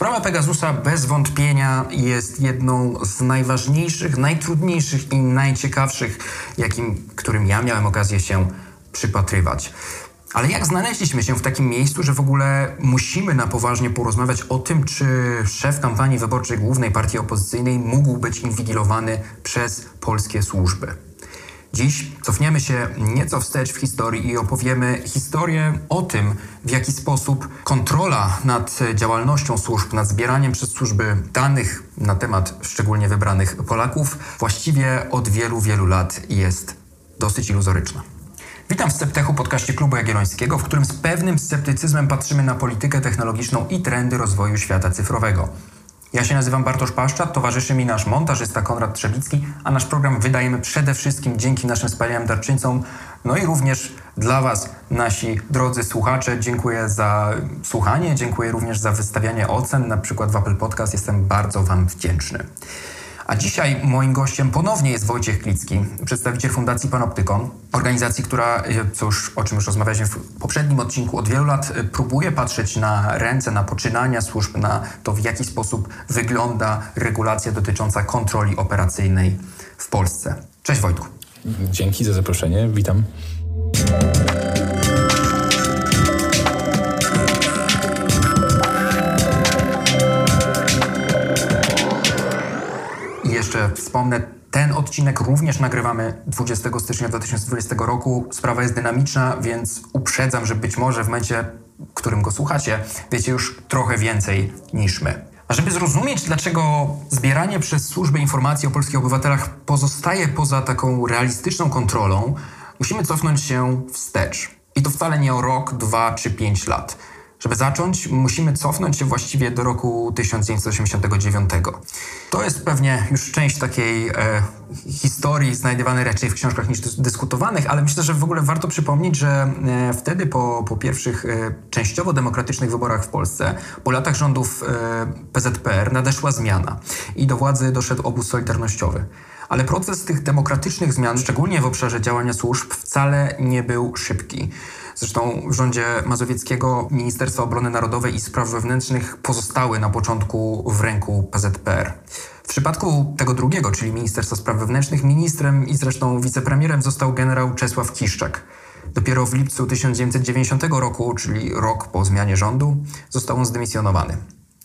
Sprawa Pegasusa bez wątpienia jest jedną z najważniejszych, najtrudniejszych i najciekawszych, jakim, którym ja miałem okazję się przypatrywać. Ale jak znaleźliśmy się w takim miejscu, że w ogóle musimy na poważnie porozmawiać o tym, czy szef kampanii wyborczej głównej partii opozycyjnej mógł być inwigilowany przez polskie służby? Dziś cofniemy się nieco wstecz w historii i opowiemy historię o tym, w jaki sposób kontrola nad działalnością służb, nad zbieraniem przez służby danych na temat szczególnie wybranych Polaków właściwie od wielu, wielu lat jest dosyć iluzoryczna. Witam w Sceptechu, podcaście Klubu Jagiellońskiego, w którym z pewnym sceptycyzmem patrzymy na politykę technologiczną i trendy rozwoju świata cyfrowego. Ja się nazywam Bartosz Paszczat, towarzyszy mi nasz montażysta Konrad Trzebicki, a nasz program wydajemy przede wszystkim dzięki naszym wspaniałym darczyńcom, no i również dla Was, nasi drodzy słuchacze. Dziękuję za słuchanie, dziękuję również za wystawianie ocen, na przykład w Apple Podcast. Jestem bardzo Wam wdzięczny. A dzisiaj moim gościem ponownie jest Wojciech Klicki, przedstawiciel Fundacji Panoptykon, organizacji, która, e, co o czym już rozmawialiśmy w poprzednim odcinku, od wielu lat e, próbuje patrzeć na ręce, na poczynania służb, na to, w jaki sposób wygląda regulacja dotycząca kontroli operacyjnej w Polsce. Cześć Wojtku. Dzięki za zaproszenie, witam. Wspomnę, ten odcinek również nagrywamy 20 stycznia 2020 roku. Sprawa jest dynamiczna, więc uprzedzam, że być może w momencie, w którym go słuchacie, wiecie już trochę więcej niż my. A żeby zrozumieć, dlaczego zbieranie przez służby informacji o polskich obywatelach pozostaje poza taką realistyczną kontrolą, musimy cofnąć się wstecz. I to wcale nie o rok, dwa czy pięć lat. Żeby zacząć, musimy cofnąć się właściwie do roku 1989. To jest pewnie już część takiej e, historii znajdywanej raczej w książkach niż dyskutowanych, ale myślę, że w ogóle warto przypomnieć, że e, wtedy po, po pierwszych e, częściowo demokratycznych wyborach w Polsce, po latach rządów e, PZPR nadeszła zmiana i do władzy doszedł obóz solidarnościowy. Ale proces tych demokratycznych zmian, szczególnie w obszarze działania służb, wcale nie był szybki. Zresztą w rządzie Mazowieckiego Ministerstwo Obrony Narodowej i Spraw Wewnętrznych pozostały na początku w ręku PZPR. W przypadku tego drugiego, czyli Ministerstwa Spraw Wewnętrznych, ministrem i zresztą wicepremierem został generał Czesław Kiszczak. Dopiero w lipcu 1990 roku, czyli rok po zmianie rządu, został on zdymisjonowany.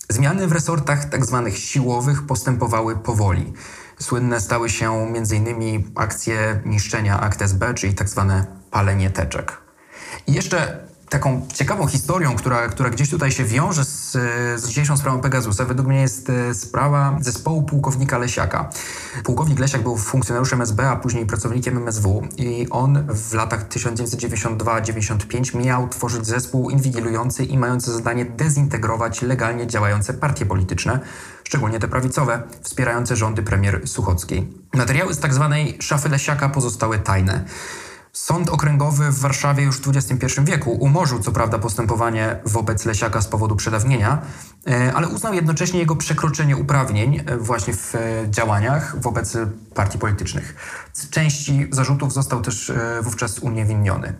Zmiany w resortach tzw. Tak siłowych postępowały powoli. Słynne stały się m.in. akcje niszczenia akt SB, czyli tzw. Tak palenie teczek. I jeszcze taką ciekawą historią, która, która gdzieś tutaj się wiąże z, z dzisiejszą sprawą Pegasusa, według mnie jest e, sprawa zespołu pułkownika Lesiaka. Pułkownik Lesiak był funkcjonariuszem SB, a później pracownikiem MSW i on w latach 1992-95 miał tworzyć zespół inwigilujący i mający zadanie dezintegrować legalnie działające partie polityczne, szczególnie te prawicowe, wspierające rządy premier Suchockiej. Materiały z tzw. Tak szafy Lesiaka pozostały tajne. Sąd okręgowy w Warszawie już w XXI wieku umorzył co prawda postępowanie wobec Lesiaka z powodu przedawnienia, e, ale uznał jednocześnie jego przekroczenie uprawnień e, właśnie w e, działaniach wobec partii politycznych. Z części zarzutów został też wówczas uniewinniony.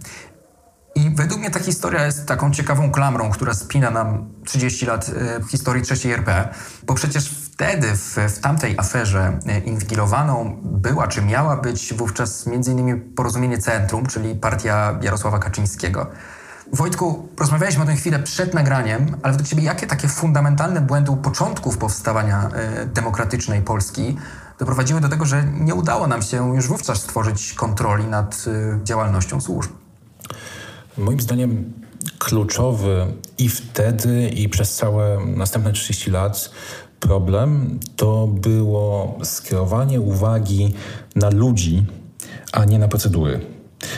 I według mnie ta historia jest taką ciekawą klamrą, która spina nam 30 lat historii III RP, bo przecież wtedy w, w tamtej aferze e, inwigilowaną była, czy miała być wówczas m.in. Porozumienie Centrum, czyli partia Jarosława Kaczyńskiego. Wojtku, rozmawialiśmy o tym chwilę przed nagraniem, ale według Ciebie jakie takie fundamentalne błędy u początków powstawania y, demokratycznej Polski doprowadziły do tego, że nie udało nam się już wówczas stworzyć kontroli nad y, działalnością służb? Moim zdaniem kluczowy i wtedy, i przez całe następne 30 lat problem to było skierowanie uwagi na ludzi, a nie na procedury.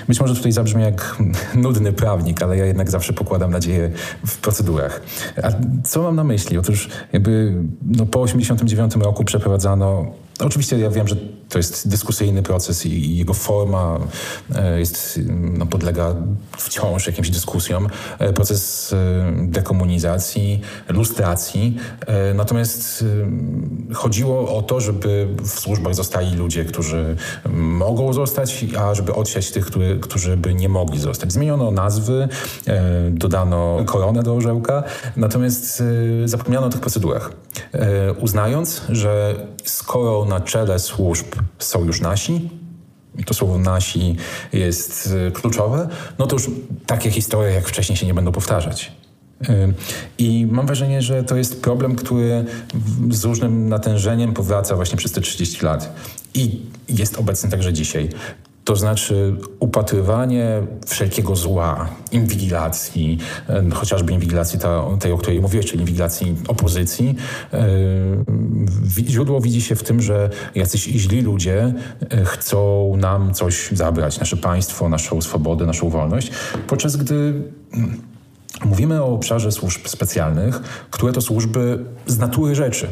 Być może tutaj zabrzmi jak nudny prawnik, ale ja jednak zawsze pokładam nadzieję w procedurach. A co mam na myśli? Otóż jakby no, po 1989 roku przeprowadzano Oczywiście ja wiem, że to jest dyskusyjny proces i jego forma e, jest, no, podlega wciąż jakimś dyskusjom. E, proces e, dekomunizacji, lustracji. Natomiast chodziło o to, żeby w służbach zostali ludzie, którzy mogą zostać, a żeby odsiać tych, który, którzy by nie mogli zostać. Zmieniono nazwy, dodano koronę do orzełka, natomiast zapomniano o tych procedurach. Uznając, że skoro na czele służb są już nasi, i to słowo nasi jest y, kluczowe, no to już takie historie jak wcześniej się nie będą powtarzać. Y, I mam wrażenie, że to jest problem, który z różnym natężeniem powraca właśnie przez te 30 lat. I jest obecny także dzisiaj. To znaczy upatrywanie wszelkiego zła, inwigilacji, chociażby inwigilacji ta, tej, o której mówiłeś, czyli inwigilacji opozycji. Źródło widzi się w tym, że jacyś źli ludzie e, chcą nam coś zabrać, nasze państwo, naszą swobodę, naszą wolność, podczas gdy mm, mówimy o obszarze służb specjalnych, które to służby z natury rzeczy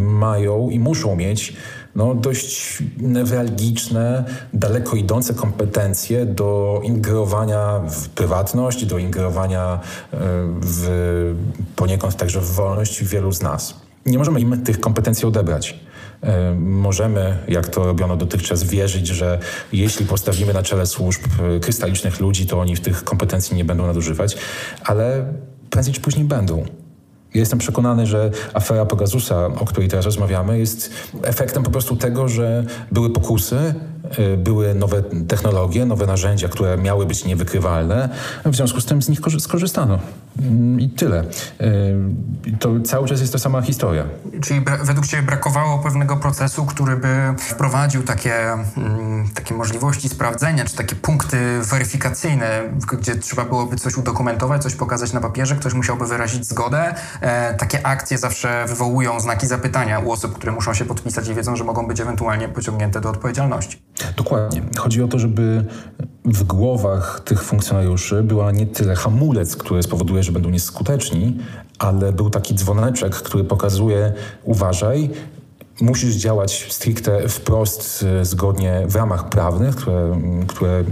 mają i muszą mieć no, dość newralgiczne, daleko idące kompetencje do ingerowania w prywatność, do ingerowania e, w, poniekąd także w wolność wielu z nas. Nie możemy im tych kompetencji odebrać. E, możemy, jak to robiono dotychczas, wierzyć, że jeśli postawimy na czele służb e, krystalicznych ludzi, to oni w tych kompetencji nie będą nadużywać, ale prędzej czy później będą. Ja jestem przekonany, że afera Pegasusa, o której teraz rozmawiamy, jest efektem po prostu tego, że były pokusy, y, były nowe technologie, nowe narzędzia, które miały być niewykrywalne. W związku z tym z nich skorzystano. Mm, I tyle. Y, to cały czas jest ta sama historia. Czyli według Ciebie brakowało pewnego procesu, który by wprowadził takie, mm, takie możliwości sprawdzenia, czy takie punkty weryfikacyjne, gdzie trzeba byłoby coś udokumentować, coś pokazać na papierze, ktoś musiałby wyrazić zgodę. E, takie akcje zawsze wywołują znaki zapytania u osób, które muszą się podpisać i wiedzą, że mogą być ewentualnie pociągnięte do odpowiedzialności. Dokładnie. Chodzi o to, żeby w głowach tych funkcjonariuszy była nie tyle hamulec, który spowoduje, że będą nieskuteczni, ale był taki dzwoneczek, który pokazuje uważaj, musisz działać stricte wprost, e, zgodnie w ramach prawnych, które, które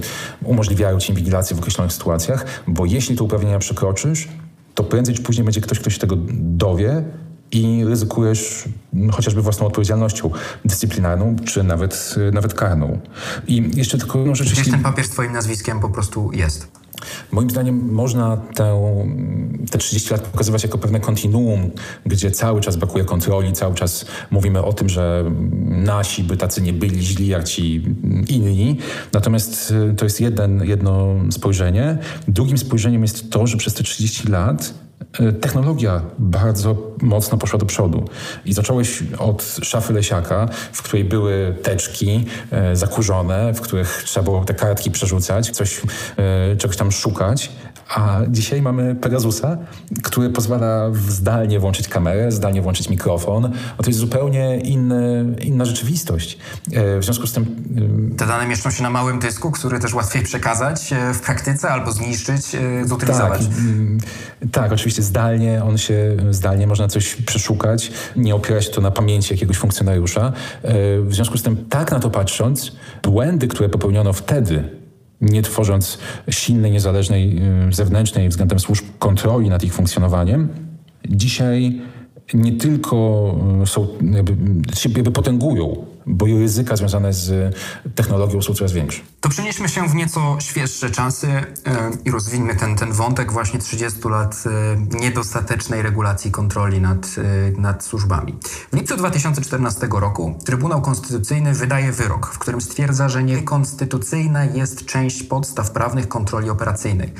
umożliwiają ci inwigilację w określonych sytuacjach, bo jeśli te uprawnienia przekroczysz, to prędzej czy później będzie ktoś, kto się tego dowie i ryzykujesz chociażby własną odpowiedzialnością dyscyplinarną, czy nawet, e, nawet karną. I jeszcze tylko jedną rzecz... Gdzieś ten papier z twoim nazwiskiem po prostu jest. Moim zdaniem można tę, te 30 lat pokazywać jako pewne kontinuum, gdzie cały czas brakuje kontroli, cały czas mówimy o tym, że nasi by tacy nie byli źli jak ci inni. Natomiast y, to jest jeden, jedno spojrzenie. Drugim spojrzeniem jest to, że przez te 30 lat technologia bardzo mocno poszła do przodu. I zacząłeś od szafy Lesiaka, w której były teczki e, zakurzone, w których trzeba było te kartki przerzucać, coś, e, czegoś tam szukać, a dzisiaj mamy Pegasusa, który pozwala zdalnie włączyć kamerę, zdalnie włączyć mikrofon. A to jest zupełnie inny, inna rzeczywistość. E, w związku z tym... Te dane mieszczą się na małym dysku, który też łatwiej przekazać e, w praktyce albo zniszczyć, e, zutylizować. Tak, tak, oczywiście zdalnie on się, zdalnie można coś przeszukać. Nie opiera się to na pamięci jakiegoś funkcjonariusza. W związku z tym, tak na to patrząc, błędy, które popełniono wtedy, nie tworząc silnej, niezależnej y, zewnętrznej względem służb kontroli nad ich funkcjonowaniem, dzisiaj nie tylko y, są, jakby, się jakby potęgują, bo ryzyka związane z technologią są coraz większe. To przenieśmy się w nieco świeższe czasy yy, i rozwiniemy ten, ten wątek właśnie 30 lat yy, niedostatecznej regulacji kontroli nad, nad służbami. W lipcu 2014 roku Trybunał Konstytucyjny wydaje wyrok, w którym stwierdza, że niekonstytucyjna jest część podstaw prawnych kontroli operacyjnych.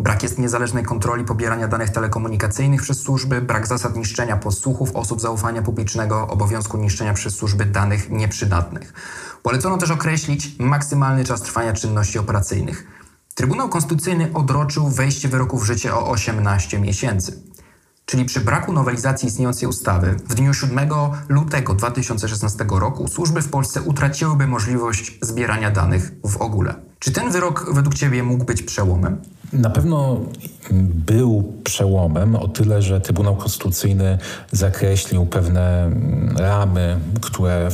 Brak jest niezależnej kontroli pobierania danych telekomunikacyjnych przez służby, brak zasad niszczenia podsłuchów osób zaufania publicznego, obowiązku niszczenia przez służby danych nieprzydatnych. Polecono też określić maksymalny czas trwania czynności operacyjnych. Trybunał Konstytucyjny odroczył wejście wyroku w życie o 18 miesięcy. Czyli przy braku nowelizacji istniejącej ustawy w dniu 7 lutego 2016 roku służby w Polsce utraciłyby możliwość zbierania danych w ogóle. Czy ten wyrok według Ciebie mógł być przełomem? Na pewno był przełomem o tyle, że Trybunał Konstytucyjny zakreślił pewne mm, ramy, które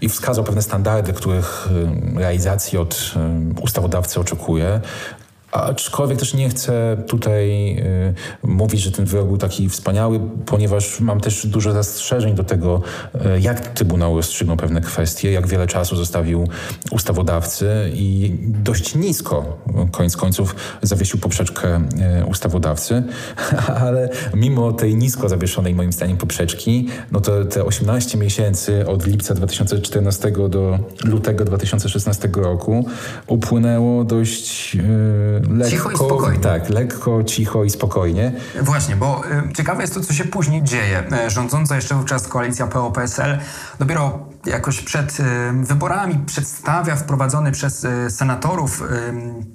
i wskazał pewne standardy, których realizacji od ustawodawcy oczekuje. Aczkolwiek też nie chcę tutaj y, mówić, że ten wyrok był taki wspaniały, ponieważ mam też dużo zastrzeżeń do tego, y, jak Trybunał rozstrzygnął pewne kwestie, jak wiele czasu zostawił ustawodawcy i dość nisko, koniec końców, zawiesił poprzeczkę y, ustawodawcy, ale mimo tej nisko zawieszonej moim zdaniem poprzeczki, no to te 18 miesięcy od lipca 2014 do lutego 2016 roku upłynęło dość lekko, cicho i spokojnie. Tak, lekko, cicho i spokojnie. Właśnie, bo y, ciekawe jest to, co się później dzieje. Y, rządząca jeszcze wówczas koalicja PO-PSL dopiero jakoś przed y, wyborami przedstawia wprowadzony przez senatorów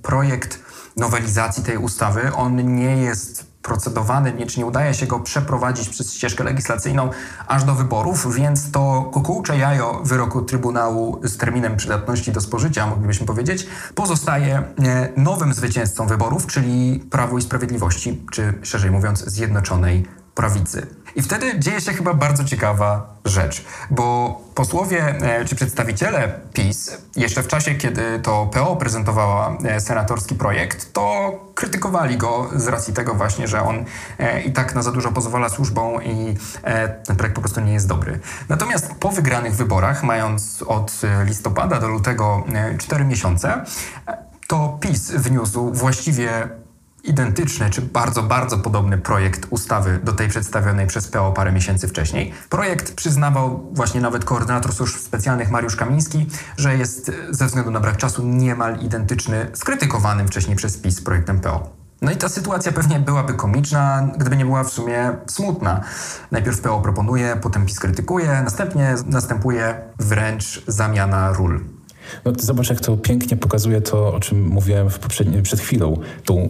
projekt nowelizacji tej ustawy. On nie jest procedowany, czy nie udaje się go przeprowadzić przez ścieżkę legislacyjną aż do wyborów, więc to kukułcze jajo wyroku Trybunału z terminem przydatności do spożycia, moglibyśmy powiedzieć, pozostaje e, nowym zwycięzcą wyborów, czyli Prawu i Sprawiedliwości, czy szerzej mówiąc Zjednoczonej Prawicy. I wtedy dzieje się chyba bardzo ciekawa rzecz, bo posłowie e, czy przedstawiciele PiS jeszcze w czasie, kiedy to PO prezentowała e, senatorski projekt, to krytykowali go z racji tego właśnie, że on e, i tak na za dużo pozwala służbom i ten projekt po prostu nie jest dobry. Natomiast po wygranych wyborach, mając od listopada do lutego 4 miesiące, to PiS wniósł właściwie identyczny czy bardzo, bardzo podobny projekt ustawy do tej przedstawionej przez PO parę miesięcy wcześniej. Projekt przyznawał właśnie nawet koordynator służb specjalnych Mariusz Kamiński, że jest ze względu na brak czasu niemal identyczny z krytykowanym wcześniej przez PiS projektem PO. No i ta sytuacja pewnie byłaby komiczna, gdyby nie była w sumie smutna. Najpierw PO proponuje, potem PiS krytykuje, następnie następuje wręcz zamiana ról. No, zobacz, jak to pięknie pokazuje to, o czym mówiłem w przed chwilą. Tą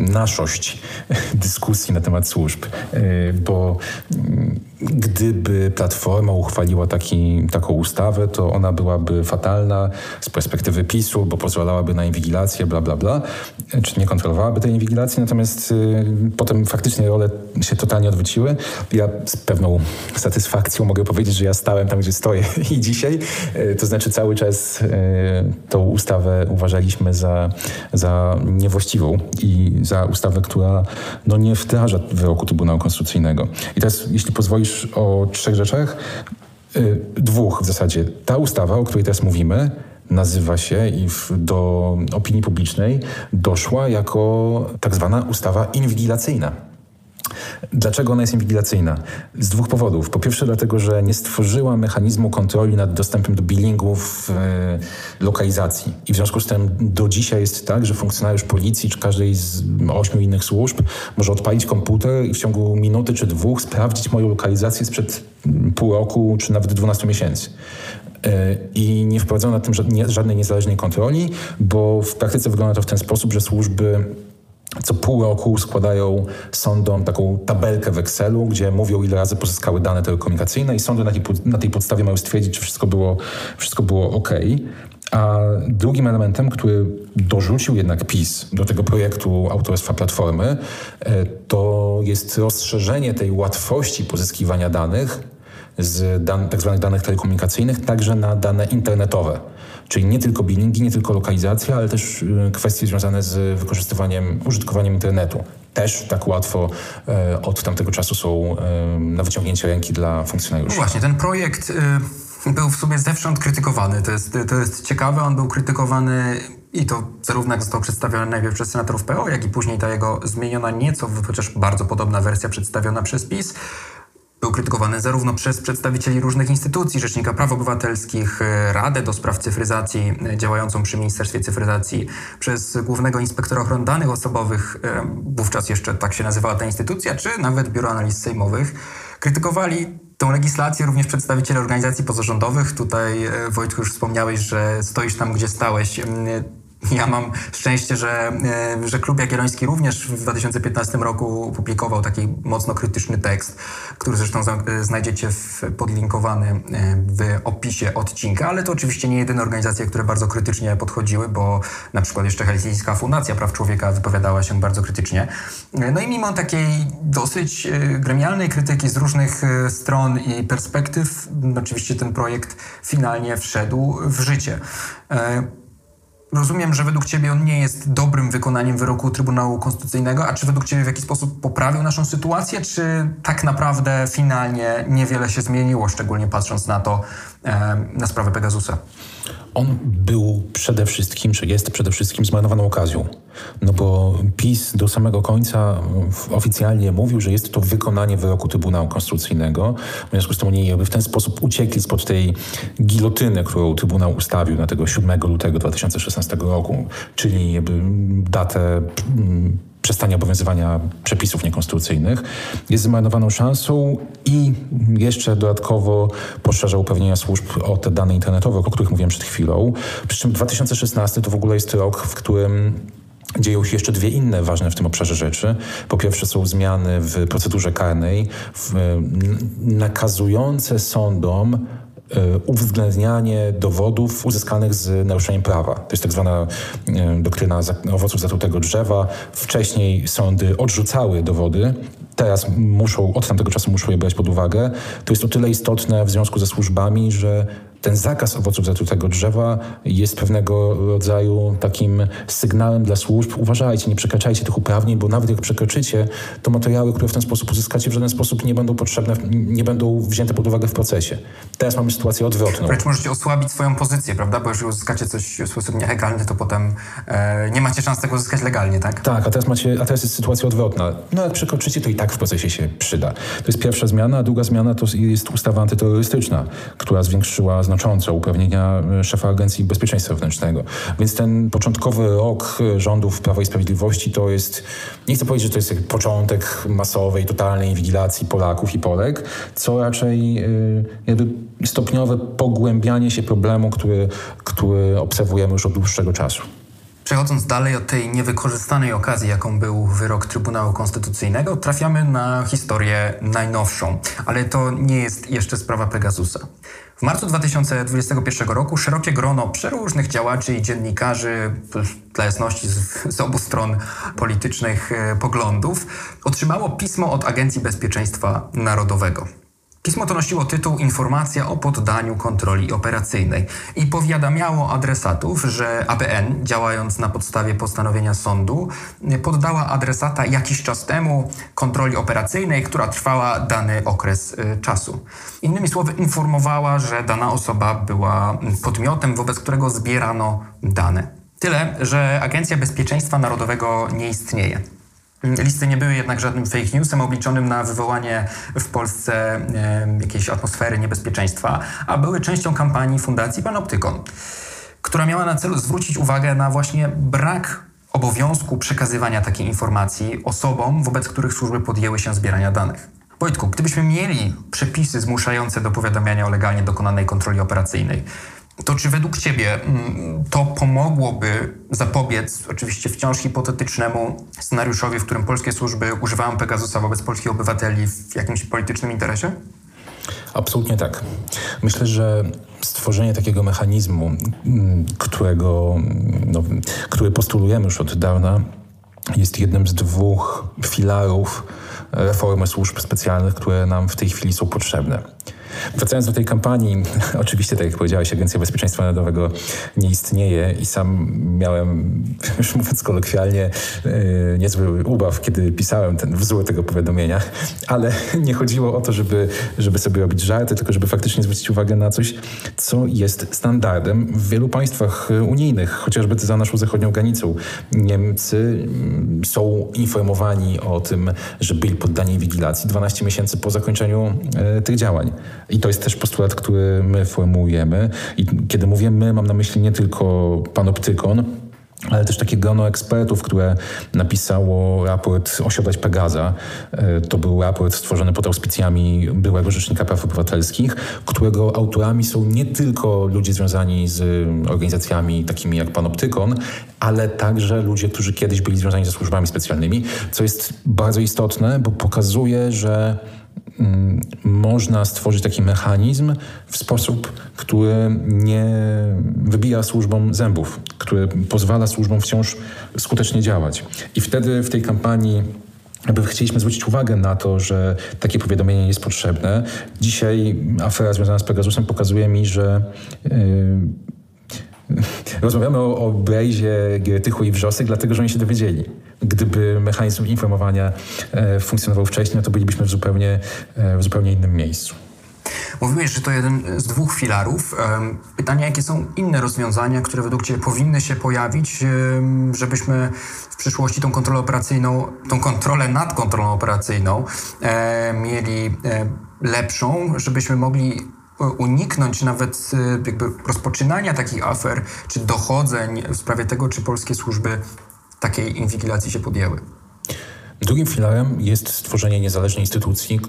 naszość dyskusji na temat służb, y, bo mm, gdyby Platforma uchwaliła taki, taką ustawę, to ona byłaby fatalna z perspektywy PiSu, bo pozwalałaby na inwigilację, bla, bla, bla, czy nie kontrolowałaby tej inwigilacji, natomiast y, potem faktycznie role się totalnie odwróciły. Ja z pewną satysfakcją mogę powiedzieć, że ja stałem tam, gdzie stoję i dzisiaj, y, to znaczy cały czas tą ustawę uważaliśmy za, za niewłaściwą i za ustawę, która no, nie wdraża wyroku Trybunału Konstytucyjnego. I teraz, jeśli pozwolisz, o trzech rzeczach. Y, dwóch w zasadzie. Ta ustawa, o której teraz mówimy, nazywa się i w, do opinii publicznej doszła jako tak zwana ustawa inwigilacyjna. Dlaczego ona jest inwigilacyjna? Z dwóch powodów. Po pierwsze dlatego, że nie stworzyła mechanizmu kontroli nad dostępem do billingu w e, lokalizacji. I w związku z tym do dzisiaj jest tak, że funkcjonariusz policji czy każdej z ośmiu innych służb może odpalić komputer i w ciągu minuty czy dwóch sprawdzić moją lokalizację sprzed pół roku czy nawet 12 miesięcy e, i nie wprowadzono na tym żadnej niezależnej kontroli, bo w praktyce wygląda to w ten sposób, że służby co pół roku składają sądom taką tabelkę w Excelu, gdzie mówią, ile razy pozyskały dane telekomunikacyjne i sądy na tej, na tej podstawie mają stwierdzić, czy wszystko było, wszystko było ok. A drugim elementem, który dorzucił jednak PiS do tego projektu autorstwa Platformy, e, to jest rozszerzenie tej łatwości pozyskiwania danych z dan tak danych telekomunikacyjnych także na dane internetowe. Czyli nie tylko billingi, nie tylko lokalizacja, ale też y, kwestie związane z wykorzystywaniem, użytkowaniem internetu. Też tak łatwo e, od tamtego czasu są e, na wyciągnięcie ręki dla funkcjonariuszy. No właśnie, ten projekt y, był w sumie zewsząd krytykowany. To jest, to jest ciekawe, on był krytykowany i to zarówno jak został przedstawiony najpierw przez senatorów PO, jak i później ta jego zmieniona nieco, chociaż bardzo podobna wersja przedstawiona przez PiS, był krytykowany zarówno przez przedstawicieli różnych instytucji, Rzecznika Praw Obywatelskich, e, Radę do Spraw Cyfryzacji e, działającą przy Ministerstwie Cyfryzacji, przez Głównego Inspektora Ochrony Danych Osobowych, e, wówczas jeszcze tak się nazywała ta instytucja, czy nawet Biuro Analiz Sejmowych. Krytykowali tą legislację również przedstawiciele organizacji pozarządowych. Tutaj Wojtku już wspomniałeś, że stoisz tam, gdzie stałeś Ja mam szczęście, że, e, że Klub Jagielloński również w 2015 roku publikował taki mocno krytyczny tekst, który zresztą e, znajdziecie w, podlinkowany e, w opisie odcinka, ale to oczywiście nie jedyne organizacje, które bardzo krytycznie podchodziły, bo na przykład jeszcze Helsińska Fundacja Praw Człowieka wypowiadała się bardzo krytycznie. No i mimo takiej dosyć gremialnej krytyki z różnych stron i perspektyw, oczywiście ten projekt finalnie wszedł w życie. Rozumiem, że według Ciebie on nie jest dobrym wykonaniem wyroku Trybunału Konstytucyjnego, a czy według Ciebie w jakiś sposób poprawił naszą sytuację, czy tak naprawdę finalnie niewiele się zmieniło, szczególnie patrząc na to, e, na sprawę Pegasusa? On był przede wszystkim, czy jest przede wszystkim zmarnowaną okazją. No bo PiS do samego końca oficjalnie mówił, że jest to wykonanie wyroku Trybunału Konstytucyjnego. W związku z tym oni w ten sposób uciekli spod tej gilotyny, którą Trybunał ustawił na tego 7 lutego 2016 roku, czyli datę mm, przestania obowiązywania przepisów niekonstytucyjnych, jest zmarnowaną szansą i jeszcze dodatkowo poszerza uprawnienia służb o te dane internetowe, o których mówiłem przed chwilą. Przy czym 2016 to w ogóle jest rok, w którym Dzieją się jeszcze dwie inne ważne w tym obszarze rzeczy. Po pierwsze są zmiany w procedurze karnej w, nakazujące sądom uwzględnianie dowodów uzyskanych z naruszeniem prawa. To jest tak zwana e, doktryna owoców zatrutego drzewa. Wcześniej sądy odrzucały dowody, teraz muszą, od tamtego czasu muszą je brać pod uwagę. To jest o tyle istotne w związku ze służbami, że ten zakaz owoców zatrutego drzewa jest pewnego rodzaju takim sygnałem dla służb. Uważajcie, nie przekraczajcie tych uprawnień, bo nawet jak przekroczycie, to materiały, które w ten sposób uzyskacie, w żaden sposób nie będą potrzebne, nie będą wzięte pod uwagę w procesie. Teraz mamy sytuację odwrotną. Wręcz możecie osłabić swoją pozycję, prawda? Bo jeżeli uzyskacie coś w sposób nielegalny, to potem e, nie macie szans tego uzyskać legalnie, tak? Tak, a teraz, macie, a teraz jest sytuacja odwrotna. No jak przekroczycie, to i tak w procesie się przyda. To jest pierwsza zmiana, a druga zmiana to jest ustawa antyterrorystyczna, która zwiększyła znacząco uprawnienia e, szefa Agencji Bezpieczeństwa Wewnętrznego. Więc ten początkowy rok e, rządów Prawa i Sprawiedliwości to jest, nie chcę powiedzieć, że to jest początek masowej, totalnej inwigilacji Polaków i Polek, co raczej e, jakby stopniowe pogłębianie się problemu, który, który obserwujemy już od dłuższego czasu. Przechodząc dalej od tej niewykorzystanej okazji, jaką był wyrok Trybunału Konstytucyjnego, trafiamy na historię najnowszą, ale to nie jest jeszcze sprawa Pegasusa. W marcu 2021 roku szerokie grono przeróżnych działaczy i dziennikarzy, dla jasności z, z obu stron politycznych e, poglądów, otrzymało pismo od Agencji Bezpieczeństwa Narodowego. Pismo to nosiło tytuł Informacja o poddaniu kontroli operacyjnej i powiadamiało adresatów, że ABN, działając na podstawie postanowienia sądu, poddała adresata jakiś czas temu kontroli operacyjnej, która trwała dany okres y, czasu. Innymi słowy, informowała, że dana osoba była podmiotem, wobec którego zbierano dane. Tyle, że Agencja Bezpieczeństwa Narodowego nie istnieje. Listy nie były jednak żadnym fake newsem obliczonym na wywołanie w Polsce jakiejś atmosfery niebezpieczeństwa, a były częścią kampanii Fundacji Panoptykon, która miała na celu zwrócić uwagę na właśnie brak obowiązku przekazywania takiej informacji osobom, wobec których służby podjęły się zbierania danych. Wojtku, gdybyśmy mieli przepisy zmuszające do powiadamiania o legalnie dokonanej kontroli operacyjnej, to czy według Ciebie mm, to pomogłoby zapobiec, oczywiście wciąż hipotetycznemu scenariuszowi, w którym polskie służby używają Pegasusa wobec polskich obywateli w jakimś politycznym interesie? Absolutnie tak. Myślę, że stworzenie takiego mechanizmu, mm, którego, no, który postulujemy już od dawna, jest jednym z dwóch filarów reformy służb specjalnych, które nam w tej chwili są potrzebne. Wracając do tej kampanii, oczywiście, tak jak powiedziałeś, Agencja Bezpieczeństwa Narodowego nie istnieje i sam miałem, już mówiąc kolokwialnie, yy, niezły ubaw, kiedy pisałem ten wzór tego powiadomienia, ale nie chodziło o to, żeby, żeby sobie robić żarty, tylko żeby faktycznie zwrócić uwagę na coś, co jest standardem w wielu państwach unijnych, chociażby za naszą zachodnią granicą. Niemcy mm, są informowani o tym, że byli poddani inwigilacji 12 miesięcy po zakończeniu e, tych działań. I to jest też postulat, który my formułujemy. I kiedy mówię my, mam na myśli nie tylko panoptykon, ale też takie grono ekspertów, które napisało raport Osiodać Pegaza. E, to był raport stworzony pod auspicjami byłego Rzecznika Praw Obywatelskich, którego autorami są nie tylko ludzie związani z organizacjami takimi jak Panoptykon, ale także ludzie, którzy kiedyś byli związani ze służbami specjalnymi, co jest bardzo istotne, bo pokazuje, że można stworzyć taki mechanizm w sposób, który nie wybija służbom zębów, który pozwala służbom wciąż skutecznie działać. I wtedy w tej kampanii jakby chcieliśmy zwrócić uwagę na to, że takie powiadomienie jest potrzebne. Dzisiaj afera związana z Pegasusem pokazuje mi, że yy, Rozmawiamy o, o Blaze'ie, Giertychu i Wrzosek, dlatego że oni się dowiedzieli. Gdyby mechanizm informowania e, funkcjonował wcześniej, to bylibyśmy w zupełnie, e, w zupełnie innym miejscu. Mówiłeś, że to jeden z dwóch filarów. Pytanie, jakie są inne rozwiązania, które według Ciebie powinny się pojawić, żebyśmy w przyszłości tą kontrolę operacyjną, tą kontrolę nad kontrolą operacyjną e, mieli lepszą, żebyśmy mogli uniknąć nawet e, jakby rozpoczynania takich afer czy dochodzeń w sprawie tego, czy polskie służby takiej inwigilacji się podjęły? Drugim filarem jest stworzenie niezależnej instytucji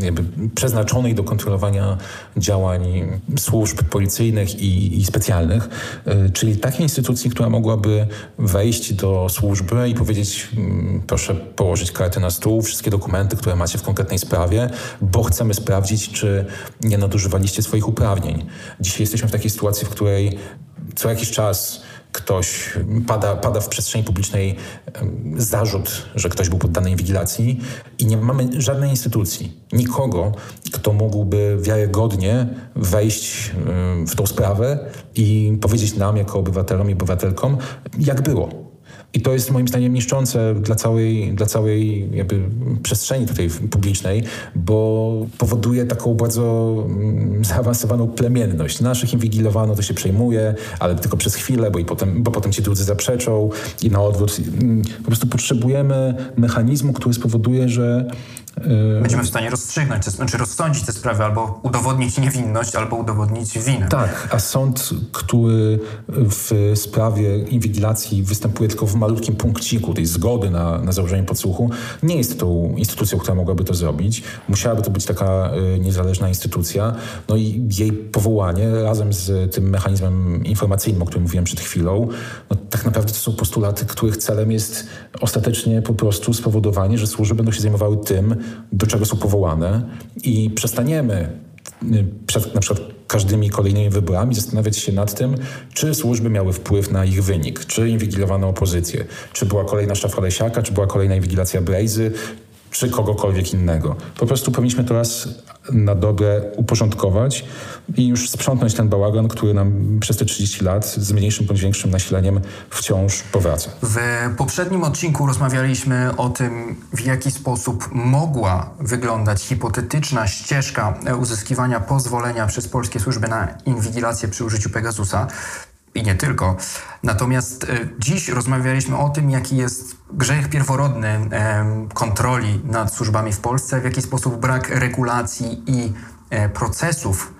jakby przeznaczonej do kontrolowania działań służb policyjnych i, i, specjalnych, e, czyli takiej instytucji, która mogłaby wejść do służby i powiedzieć proszę położyć kartę na stół, wszystkie dokumenty, które macie w konkretnej sprawie, bo chcemy sprawdzić, czy nie nadużywaliście swoich uprawnień. Dzisiaj jesteśmy w takiej sytuacji, w której co jakiś czas ktoś, pada, pada w przestrzeni publicznej zarzut, że ktoś był poddany inwigilacji i nie mamy żadnej instytucji, nikogo, kto mógłby wiarygodnie wejść w tą sprawę i powiedzieć nam, jako obywatelom i obywatelkom, jak było. I to jest moim zdaniem niszczące dla całej, dla całej jakby przestrzeni tutaj publicznej, bo powoduje taką bardzo mm, zaawansowaną plemienność. Naszych inwigilowano, to się przejmuje, ale tylko przez chwilę, bo, i potem, bo potem ci drudzy zaprzeczą i na odwrót. Mm, po prostu potrzebujemy mechanizmu, który spowoduje, że Będziemy w stanie rozstrzygnąć, to znaczy rozsądzić te sprawy, albo udowodnić niewinność, albo udowodnić winę. Tak, a sąd, który w sprawie inwigilacji występuje tylko w malutkim punkciku tej zgody na, na założenie podsłuchu, nie jest tą instytucją, która mogłaby to zrobić. Musiałaby to być taka y, niezależna instytucja. No i jej powołanie razem z tym mechanizmem informacyjnym, o którym mówiłem przed chwilą, no, tak naprawdę to są postulaty, których celem jest ostatecznie po prostu spowodowanie, że służby będą się zajmowały tym, do czego są powołane i przestaniemy y, przed na przykład każdymi kolejnymi wyborami zastanawiać się nad tym, czy służby miały wpływ na ich wynik, czy inwigilowano opozycję, czy była kolejna szafa Lesiaka, czy była kolejna inwigilacja Brejzy, czy kogokolwiek innego. Po prostu powinniśmy to raz na dobre uporządkować i już sprzątnąć ten bałagan, który nam przez te 30 lat z mniejszym bądź większym nasileniem wciąż powraca. W poprzednim odcinku rozmawialiśmy o tym, w jaki sposób mogła wyglądać hipotetyczna ścieżka uzyskiwania pozwolenia przez polskie służby na inwigilację przy użyciu Pegasusa i nie tylko. Natomiast e, dziś rozmawialiśmy o tym, jaki jest grzech pierworodny kontroli nad służbami w Polsce, w jaki sposób brak regulacji i e, procesów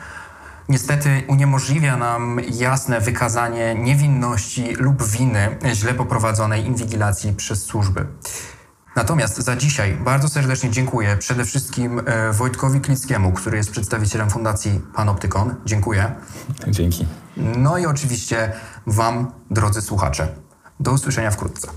niestety uniemożliwia nam jasne wykazanie niewinności lub winy źle poprowadzonej inwigilacji przez służby. Natomiast za dzisiaj bardzo serdecznie dziękuję przede wszystkim e, Wojtkowi Klickiemu, który jest przedstawicielem Fundacji Panoptykon. Dziękuję. Dzięki. No i oczywiście Wam, drodzy słuchacze. Do usłyszenia wkrótce.